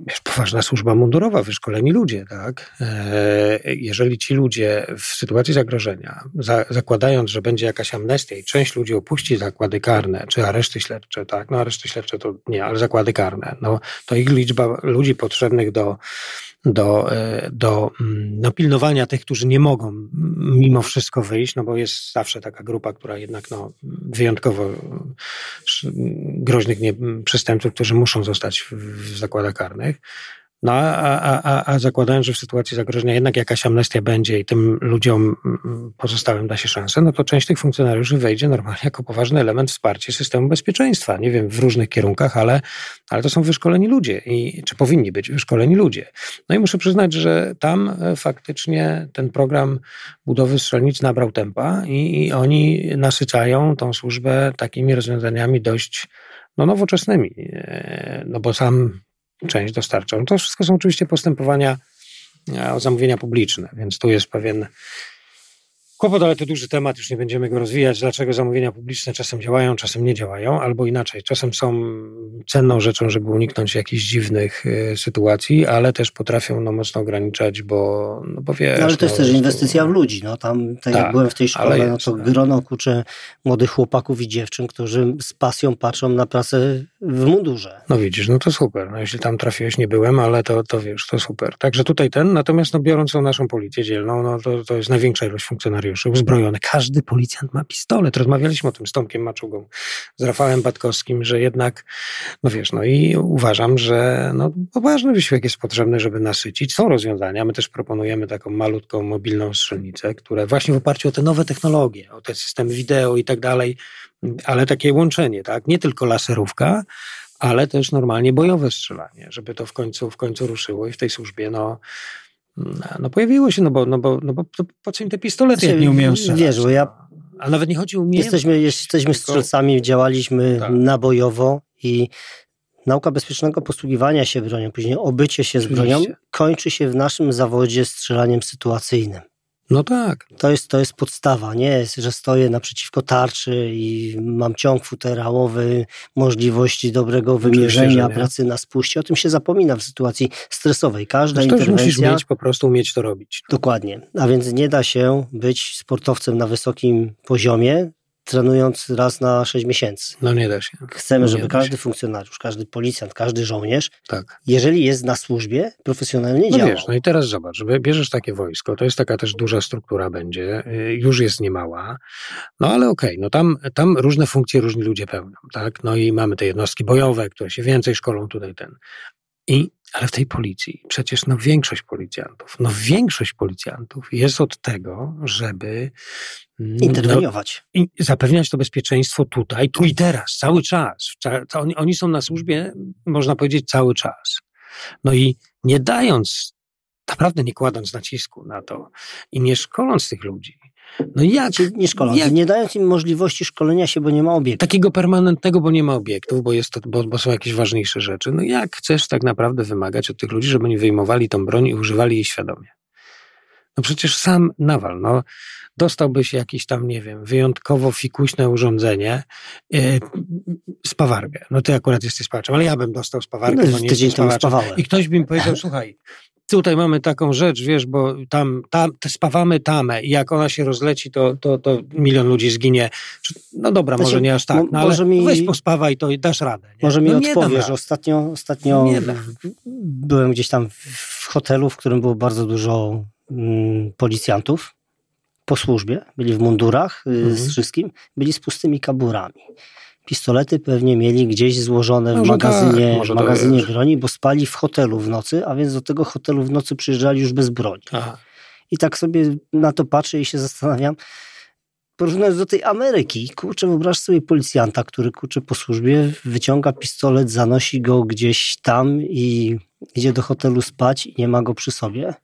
wiesz, poważna służba mundurowa, wyszkoleni ludzie, tak? E, jeżeli ci ludzie w sytuacji zagrożenia, za, zakładając, że będzie jakaś amnestia i część ludzi opuści zakłady karne, czy areszty śledcze, tak? No areszty śledcze to nie, ale zakłady karne, no to ich liczba ludzi potrzebnych do, do, e, do mm, no, pilnowania tych, którzy nie mogą mimo wszystko wyjść, no bo jest zawsze taka grupa, która jednak no, wyjątkowo groźnych nie, przestępców, którzy muszą zostać w, w zakładach karnych. No a, a, a, a zakładając, że w sytuacji zagrożenia jednak jakaś amnestia będzie i tym ludziom mm, pozostałym da się szansę, no to część tych funkcjonariuszy wejdzie normalnie jako poważny element wsparcia systemu bezpieczeństwa. Nie wiem, w różnych kierunkach, ale, ale to są wyszkoleni ludzie i czy powinni być wyszkoleni ludzie. No i muszę przyznać, że tam e, faktycznie ten program budowy strzelnic nabrał tempa i, i oni nasycają tą służbę takimi rozwiązaniami dość no, nowoczesnymi. E, no bo sam część dostarczą. To wszystko są oczywiście postępowania e, o zamówienia publiczne, więc tu jest pewien Kłopot, ale to duży temat, już nie będziemy go rozwijać. Dlaczego zamówienia publiczne czasem działają, czasem nie działają, albo inaczej. Czasem są cenną rzeczą, żeby uniknąć jakichś dziwnych y, sytuacji, ale też potrafią no, mocno ograniczać, bo, no, bo wiesz... No, ale to jest no, też inwestycja w ludzi. No, tam, tak, jak tak, byłem w tej szkole, no to tak. grono kurczę młodych chłopaków i dziewczyn, którzy z pasją patrzą na pracę w mundurze. No widzisz, no to super. No, jeśli tam trafiłeś, nie byłem, ale to, to wiesz, to super. Także tutaj ten, natomiast no, biorąc tą naszą policję dzielną, no to, to jest największa ilość funkcjonariuszy uzbrojone. Każdy policjant ma pistolet. Rozmawialiśmy o tym z Tomkiem Maczugą, z Rafałem Batkowskim, że jednak, no wiesz, no i uważam, że no, poważny wysiłek jest potrzebny, żeby nasycić. Są rozwiązania. My też proponujemy taką malutką, mobilną strzelnicę, które właśnie w oparciu o te nowe technologie, o te systemy wideo i tak dalej, ale takie łączenie, tak? Nie tylko laserówka, ale też normalnie bojowe strzelanie, żeby to w końcu, w końcu ruszyło i w tej służbie, no, no pojawiło się, no bo, no bo, no bo po co im te pistolety, jak nie umieją strzelać? Wiesz, bo ja... A nawet nie chodzi o umiejętność. Jesteśmy, jesteśmy strzelcami, działaliśmy tak. nabojowo i nauka bezpiecznego posługiwania się bronią, później obycie się z bronią kończy się w naszym zawodzie strzelaniem sytuacyjnym. No tak. To jest, to jest podstawa, nie że stoję naprzeciwko tarczy i mam ciąg futerałowy, możliwości dobrego wymierzenia, pracy na spuście. O tym się zapomina w sytuacji stresowej. Każda Zresztą interwencja... musisz mieć, po prostu umieć to robić. Dokładnie. A więc nie da się być sportowcem na wysokim poziomie, trenując raz na 6 miesięcy. No nie da się. Chcemy, no żeby każdy się. funkcjonariusz, każdy policjant, każdy żołnierz, tak. jeżeli jest na służbie, profesjonalnie no działał. Wiesz, no i teraz zobacz, bierzesz takie wojsko, to jest taka też duża struktura będzie, y, już jest niemała, no ale okej, okay, no tam, tam różne funkcje różni ludzie pełnią, tak? No i mamy te jednostki bojowe, które się więcej szkolą tutaj ten. I Ale w tej policji przecież no większość policjantów, no większość policjantów jest od tego, żeby mm, interweniować. No, i zapewniać to bezpieczeństwo tutaj, tu i teraz, cały czas. Oni, oni są na służbie, można powiedzieć, cały czas. No i nie dając, naprawdę nie kładąc nacisku na to i nie szkoląc tych ludzi, no jak? Nie szkoląc, jak? nie dając im możliwości szkolenia się, bo nie ma obiektu. Takiego permanentnego, bo nie ma obiektów, bo, jest to, bo, bo, są jakieś ważniejsze rzeczy. No jak chcesz tak naprawdę wymagać od tych ludzi, żeby oni wyjmowali tą broń i używali jej świadomie? No przecież sam nawal, no dostałbyś jakieś tam, nie wiem, wyjątkowo fikuśne urządzenie, yy, spawarkę. No ty akurat jesteś spawaczem, ale ja bym dostał spawarkę, no, bo nie tydzień temu spawałem. I ktoś by mi powiedział, słuchaj, tutaj mamy taką rzecz, wiesz, bo tam, tam spawamy tamę i jak ona się rozleci, to, to, to milion ludzi zginie. No dobra, znaczy, może nie aż tak, no, ale mi, weź pospawaj to i dasz radę. Nie? Może mi no, odpowiesz. Ostatnio, ostatnio byłem gdzieś tam w hotelu, w którym było bardzo dużo mm, policjantów po służbie, byli w mundurach y, mhm. z wszystkim, byli z pustymi kaburami pistolety pewnie mieli gdzieś złożone w magazynie, tak, w magazynie broni, bo spali w hotelu w nocy, a więc do tego hotelu w nocy przyjeżdżali już bez broni. Aha. I tak sobie na to patrzę i się zastanawiam, porównując do tej Ameryki, kurczę, wyobraź sobie policjanta, który kurczę po służbie wyciąga pistolet, zanosi go gdzieś tam i idzie do hotelu spać i nie ma go przy sobie.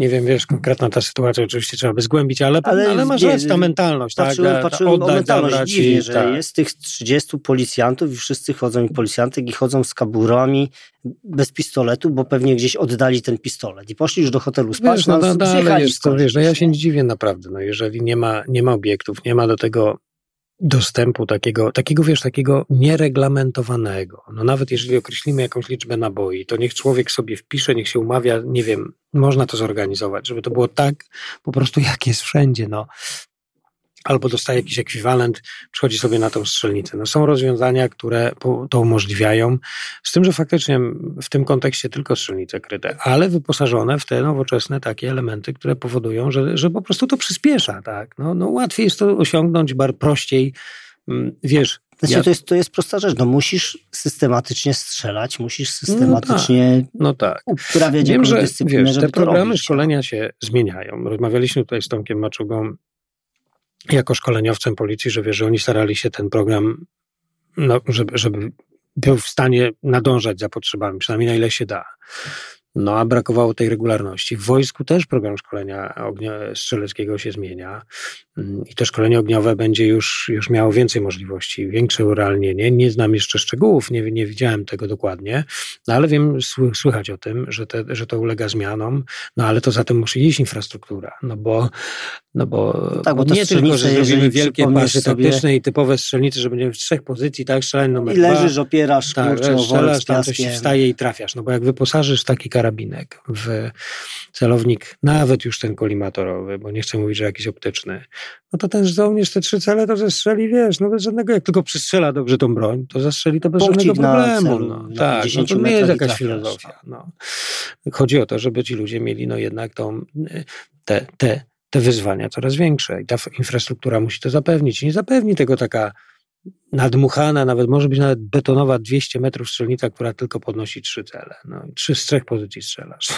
Nie wiem, wiesz, konkretna ta sytuacja oczywiście trzeba by zgłębić, ale, ale, ale masz rację, ta mentalność. Patrzyłem, tak, patrzyłem oddać, o mentalność zabrać dziwnie, i, że tak. jest tych 30 policjantów i wszyscy chodzą i policjantek i chodzą z kaburami bez pistoletu, bo pewnie gdzieś oddali ten pistolet i poszli już do hotelu spać. Wiesz, no, no, no ale jest to, wiesz, no ja się nie dziwię naprawdę, no jeżeli nie ma, nie ma obiektów, nie ma do tego dostępu takiego, takiego, wiesz, takiego niereglamentowanego. No nawet jeżeli określimy jakąś liczbę naboi, to niech człowiek sobie wpisze, niech się umawia, nie wiem, można to zorganizować, żeby to było tak po prostu jak jest wszędzie, no albo dostaje jakiś ekwiwalent, przychodzi sobie na tą strzelnicę. No są rozwiązania, które to umożliwiają, z tym, że faktycznie w tym kontekście tylko strzelnice kryte, ale wyposażone w te nowoczesne takie elementy, które powodują, że, że po prostu to przyspiesza, tak. No, no łatwiej jest to osiągnąć, bar prościej, mm, wiesz, znaczy, ja... to, jest, to jest prosta rzecz. No, musisz systematycznie strzelać, musisz systematycznie no tak, no tak. uprawiać Wiem, że wiesz, te programy robić. szkolenia się zmieniają. Rozmawialiśmy tutaj z Tomkiem Maczugą jako szkoleniowcem policji, że wie, że oni starali się ten program, no, żeby, żeby był w stanie nadążać za potrzebami, przynajmniej na ile się da. No a brakowało tej regularności. W wojsku też program szkolenia strzeleckiego się zmienia mm, i to szkolenie ogniowe będzie już, już miało więcej możliwości, większe urealnienie. Nie znam jeszcze szczegółów, nie, nie widziałem tego dokładnie, no ale wiem, słychać o tym, że, te, że to ulega zmianom, no ale to za tym musi iść infrastruktura, no bo, no bo, tak, bo nie tylko, że zrobimy wielkie pasy taktyczne i typowe strzelnice, że będziemy w trzech pozycji, tak, strzelanie numer I leżysz, opierasz, tak, kurczę, strzelasz, tam coś wstaje i trafiasz, no bo jak wyposażysz taki karabinek w celownik, nawet już ten kolimatorowy, bo nie chcę mówić, że jakiś optyczny, no to ten żołnierz te trzy cele to zestrzeli, wiesz, no bez żadnego, jak tylko przystrzela dobrze tą broń, to zastrzeli to bez żadnego problemu. Celu, no. Tak, no to nie jest jakaś filozofia. No. Chodzi o to, żeby ci ludzie mieli no jednak tą, te, te, te wyzwania coraz większe i ta infrastruktura musi to zapewnić. Nie zapewni tego taka nadmuchana, nawet może być nawet betonowa 200 metrów strzelnica, która tylko podnosi trzy cele. No, trzy z trzech pozycji strzelasz.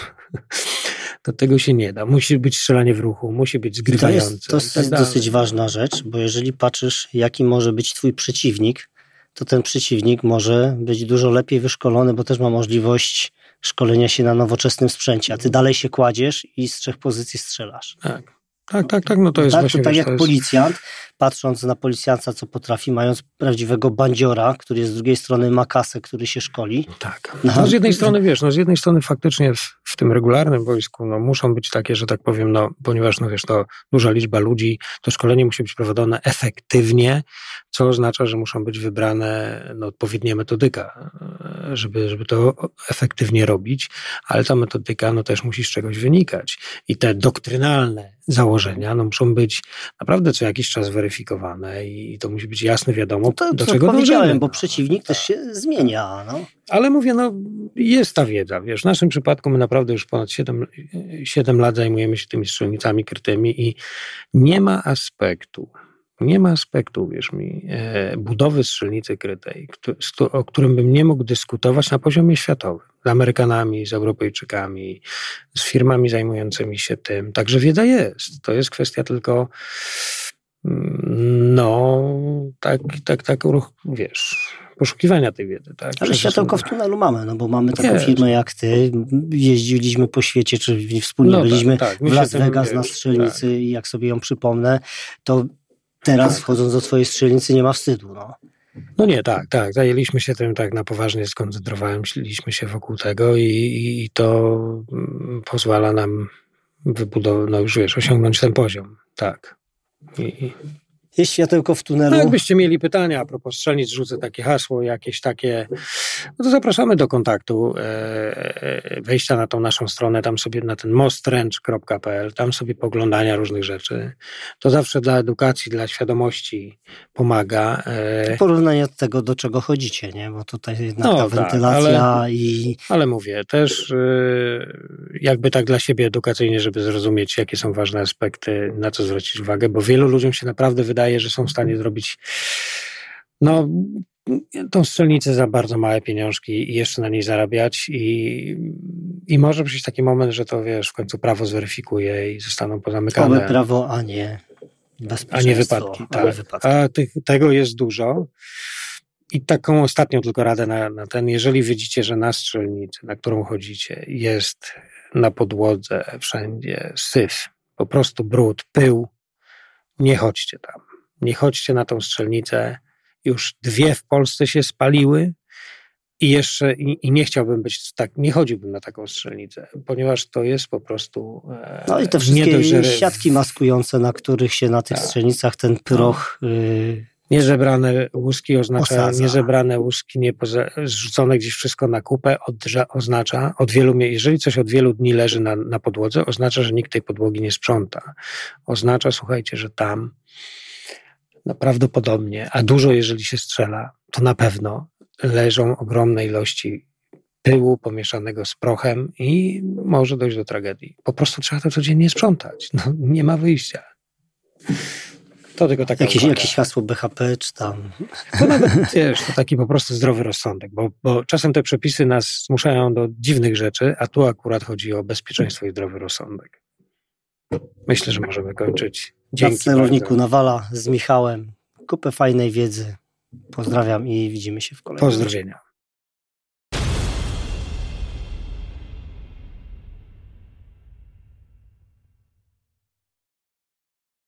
to tego się nie da. Musi być strzelanie w ruchu, musi być zgrywające. To jest, to jest tak dosyć ważna rzecz, bo jeżeli patrzysz, jaki może być twój przeciwnik, to ten przeciwnik może być dużo lepiej wyszkolony, bo też ma możliwość szkolenia się na nowoczesnym sprzęcie, a ty dalej się kładziesz i z trzech pozycji strzelasz. Tak. Tak, tak, tak, no to jest tak, właśnie... To tak wiesz, jak policjant, patrząc na policjanta, co potrafi, mając prawdziwego bandziora, który jest z drugiej strony ma kasę, który się szkoli. Tak. No, no z jednej strony, wiesz, no z jednej strony faktycznie w, w, tym regularnym wojsku no, muszą być takie, że tak powiem, no, ponieważ, no wiesz, to duża liczba ludzi, to szkolenie musi być prowadzone efektywnie, co oznacza, że muszą być wybrane no, odpowiednia metodyka, żeby, żeby to efektywnie robić, ale ta metodyka no, też musi z czegoś wynikać. I te doktrynalne założenia no, muszą być naprawdę co jakiś czas weryfikowane i to musi być jasne, wiadomo, to, do czego powiedziałem, bo przeciwnik też się zmienia. No. Ale mówię, no jest ta wiedza, wiesz, w naszym przypadku my naprawdę już ponad 7, 7 lat zajmujemy się tymi strzelnicami krytymi i nie ma aspektu nie ma aspektu, wiesz mi, e, budowy strzelnicy krytej, o którym bym nie mógł dyskutować na poziomie światowym. Z Amerykanami, z Europejczykami, z firmami zajmującymi się tym. Także wiedza jest. To jest kwestia tylko mm, no, tak, tak, tak, wiesz, poszukiwania tej wiedzy. Tak? Ale światełko w tunelu mamy, no bo mamy taką jest. firmę jak ty, jeździliśmy po świecie, czy wspólnie no, tak, byliśmy tak, tak. w Las Vegas na strzelnicy tak. i jak sobie ją przypomnę, to teraz wchodząc do twojej strzelnicy nie ma wstydu. No. No nie, tak, tak. Zajęliśmy się tym tak na poważnie, skoncentrowaliśmy się wokół tego i, i to mm, pozwala nam wybudować, no już wiesz, osiągnąć ten poziom. Tak. I, jest światełko w tunelu. No, jakbyście mieli pytania a propos strzelnic, rzucę takie hasło, jakieś takie, no to zapraszamy do kontaktu, e, e, wejścia na tą naszą stronę, tam sobie na ten mostręcz.pl, tam sobie poglądania różnych rzeczy. To zawsze dla edukacji, dla świadomości pomaga. E. Porównanie od tego, do czego chodzicie, nie? Bo tutaj jednak no, ta tak, wentylacja ale, i... Ale mówię, też jakby tak dla siebie edukacyjnie, żeby zrozumieć, jakie są ważne aspekty, na co zwrócić uwagę, bo wielu ludziom się naprawdę wydaje, wydaje, że są w stanie zrobić no, tą strzelnicę za bardzo małe pieniążki i jeszcze na niej zarabiać i, i może przyjść taki moment, że to wiesz, w końcu prawo zweryfikuje i zostaną pozamykane. Oby prawo, a nie a nie wypadki. Tak. wypadki. a tych, tego jest dużo. I taką ostatnią tylko radę na, na ten, jeżeli widzicie, że na strzelnicy, na którą chodzicie, jest na podłodze wszędzie syf, po prostu brud, pył, nie chodźcie tam nie chodźcie na tą strzelnicę. Już dwie w Polsce się spaliły i jeszcze i, i, nie chciałbym być tak, nie chodziłbym na taką strzelnicę, ponieważ to jest po prostu. E, no i te wszystkie siatki maskujące, na których się na tych tak. strzelnicach ten proch. No. Y Nieżebrane łuski oznacza, Osadza. nieżebrane łuski, zrzucone gdzieś wszystko na kupę, odrza, oznacza, od wielu, jeżeli coś od wielu dni leży na, na podłodze, oznacza, że nikt tej podłogi nie sprząta. Oznacza, słuchajcie, że tam no prawdopodobnie, a dużo jeżeli się strzela, to na pewno leżą ogromne ilości pyłu pomieszanego z prochem i może dojść do tragedii. Po prostu trzeba to codziennie sprzątać. No, nie ma wyjścia. To tylko taka jakieś, jakieś hasło BHP czy tam. To nawet, wiesz, to taki po prostu zdrowy rozsądek, bo, bo czasem te przepisy nas zmuszają do dziwnych rzeczy, a tu akurat chodzi o bezpieczeństwo i zdrowy rozsądek. Myślę, że możemy kończyć. Dzięki. Na celowniku Nawala z Michałem. Kupę fajnej wiedzy. Pozdrawiam i widzimy się w kolejnym. Pozdrowienia.